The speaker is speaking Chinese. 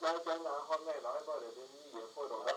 来咱们来换来做点这个一点后抖的